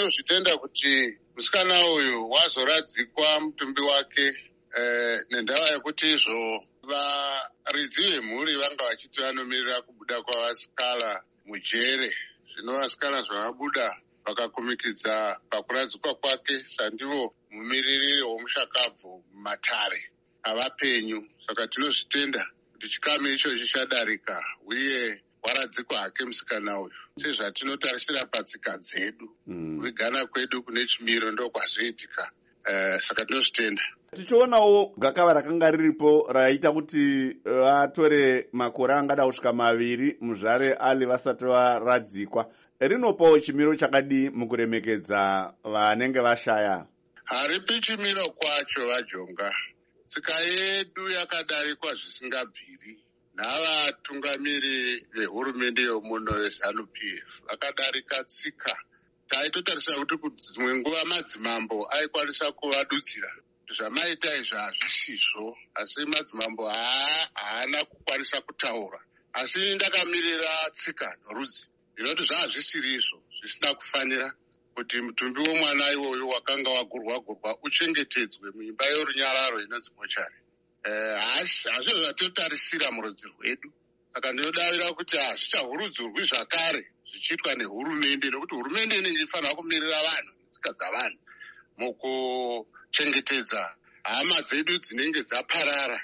tinozvitenda kuti musikana uyu wazoradzikwa mutumbi wake eh, nendava yekuti izvo varidzi vemhuri vanga vachiti vanomirira kubuda kwavasikala mujere. Zvino vasikana zvavabuda vakakumikidza pakuradzikwa kwake sandivo mumiririri womushakabvu mumatare avapenyu saka tinozvitenda kuti chikamu ichochi chadarika uye waradzikwa hake musikana uyu sezvatinotarisira patsika dzedu. Mm. kuigana kwedu kune chimiro ndokwazvoitika uh, saka tinozvitenda. Tichionawo gakava rakanga riripo raita kuti vatore makore angada kusvika maviri muzvare ali vasati varadzikwa. Rinopawo chimiro chakadii mukuremekedza vanenge vashaya? Haripi chimiro kwacho vajonga. Tsika yedu yakadarikwa zvisingabviri navatungamiri vehurumende yomuno vezanup f vakadarika tsika. Taitotarisa kuti dzimwe nguva madzimambo aikwanisa kuvadudzira. Zvamaita izvi hazvisizvo asi madzimambo haa- haana kukwanisa kutaura. Asi ndakamirira tsika norudzi ndinoti zvaa zvisiri izvo zvisina kufanira kuti mutumbi womwana iwoyu wakanga wagurwa-gurwa uchengetedzwe muimba yorunyararo inonzi mochari hasi hazvo zvatotarisira murudzi rwedu. Saka ndinodavira kuti hazvichahurudzurwi zvakare zvichiitwa nehurumende nokuti hurumende inenge ifanira kumirira vanhu netsika dzavanhu mukuchengetedza hama dzedu dzinenge dzaparara